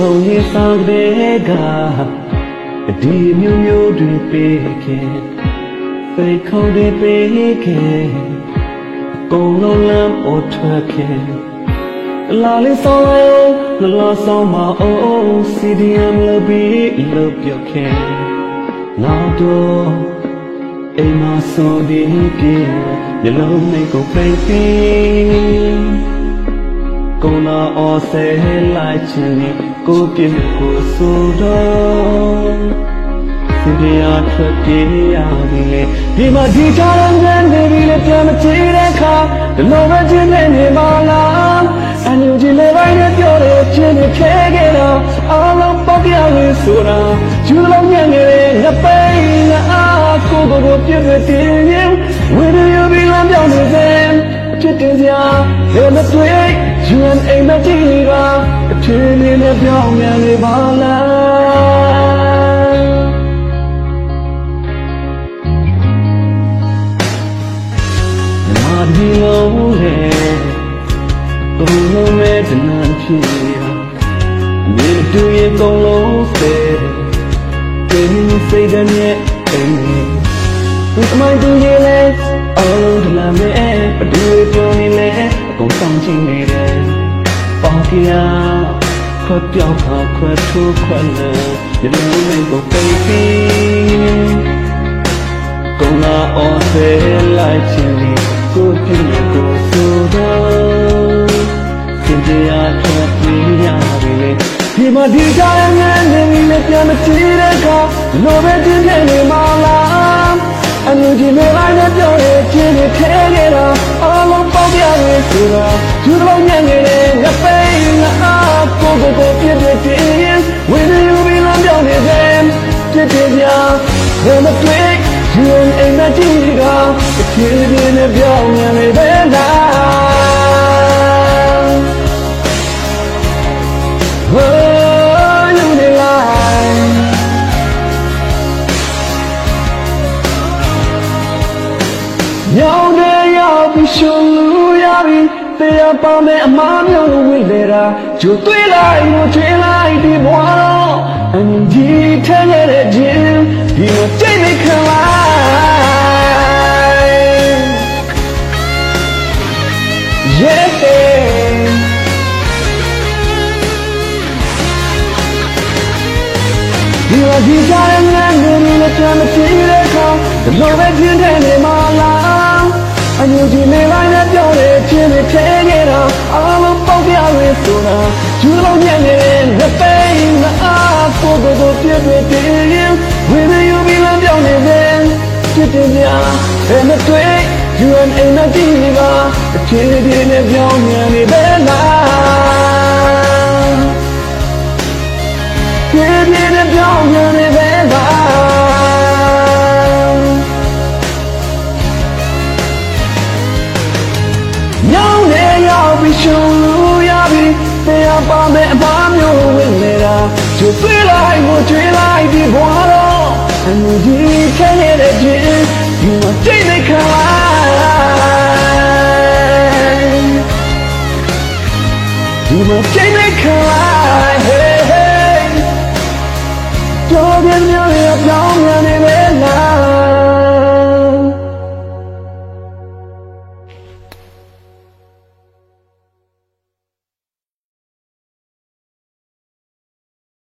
လုံးရေးဆောင်တဲ့ကဒီမျိုးမျိုးတွေပေးခဲ့ဖိတ်ခေါ်တွေပေးခဲ့ကုန်လုံးလမ်းပေါ်ထွက်ခဲ့လာလေးဆောင်လိုက်လလာဆောင်မအောင် CDM လို့ပြီးလို့ပြောခဲ့နောက်တော့အိမ်မှာဆိုဒီပြေမျက်လုံးနဲ့ကိုဖိတ်ပြီးကို နာအော်ဆဲလိုက်ချင်ဒီကိုပြည့်ကိုဆိုတော့သူတရားထွက်ပြေးရပြီလေဒီမှာဒီချာရမ်းနေပြီလေပြန်မကြည့်တဲ့အခါဒီလိုပဲချင်းနေနေမလားအန်ယူဂျီလေးပိုင်းနဲ့ပြောတယ်ချင်းနေခဲခဲ့တော့အားလုံးပေါက်ပြရည်ဆိုတာယူလုံးညံ့နေတဲ့ငပိန်ငါအားကိုကိုကိုပြည့်ပြည့်တင်းရင်ဝေဒယူပြီးလမ်းပြောင်းနေစေဖြစ်တင်စရာဘယ်မတွေ့ You and a Medina အထင်းလေးနဲ့ပြောင်းမြန်နေပါလားမာဒီလုံးနဲ့ဘုံလုံးနဲ့တနန်ဖြစ်ရအမြင်တူရဲ့ကုံလုံးဆဲကင်းစိတ်တဲ့အိမ်သူ့မိုင်းသူရဲ့လေအော်ဒီလာမဲဘဒူပြောနေလေအကုန်ဆောင်ချင်နေတယ် ပေါင်ကရခွက်ပြောင်းခါခွက်ထိုးခွက်လဲရလုံးလေးကိုပိတ်ပြီးကုံလာအော်ဆဲလိုက်ချင်ဒီကိုပြည့်ကိုဆိုတော့စင်တရားထွက်ပြီးရပြီလေဒီမှာဒီကြားရငန်းနေပြီလေပြန်မကြည့်တဲ့အခါလိုပဲတင်းပြနေမလားအန်ယူဂျီမေလိုက်နဲ့ပြောရဲ့ချင်းတွေခဲနေတာအားလုံးပေါက်ပြရဲဆိုတာသူတို့ညံ့နေတယ်ငပိ န်ငါအားကိုကိုကိုပြည့်ပြည့်တင်းဝင်းယူပြီးလမ်းပြောင်းနေတယ်ပြည့်ပြည့်ပြဘယ်မတွေ့ You and a Medina အချစ်တွေနဲ့ပြောင်းမြန်နေပဲလား Oh, you the line. ။ညောင်တဲ့ရောက်ပြီးရှုံလူရပြီ တရားပါမယ်အမားမျိုးဝိလေတာဂျူသွေးလိုက်လို့ထွေးလိုက်ဒီဘွားတော့အန်ဒီထဲရတဲ့ခြင်းဒီမကြိတ်နေခံလိုက် Yeah ဒီလိုဒီကြတဲ့ငန်းနေလို့ပြန်မကြည့်တဲ့အခါဒီလိုပဲပြင်းတဲ့နေမလားအညူဒီ နေလိုက်နဲ့ပြောတဲ့ချင်းတွေထဲခဲ့တာအားလုံးပေါက်ပြရဲဆိုတာယူလို့ညံ့နေတဲ့ငပိန်ငါအားကိုကိုကိုပြည့်ပြည့်တင်းရင်ဝေနေယူပြီးလမ်းပြောင်းနေတယ်ပြည့်ပြည့်များဘယ်မတွေ့ You and a Medina အချစ်တွေနဲ့ပြောင်းမြန်နေပဲလားပြည့်ပြည့်နဲ့ပြောင်းပြန် ရောက်ပြီးရှုံလို့ရပြီတရားပါမယ်အပါမျိုးဝင်နေတာကျူသွေးလိုက်ကိုကျွေးလိုက်ဒီဘွားတော့အမှုကြီးခဲရတဲ့ချင်းဒီမှာကြိတ်နေခံ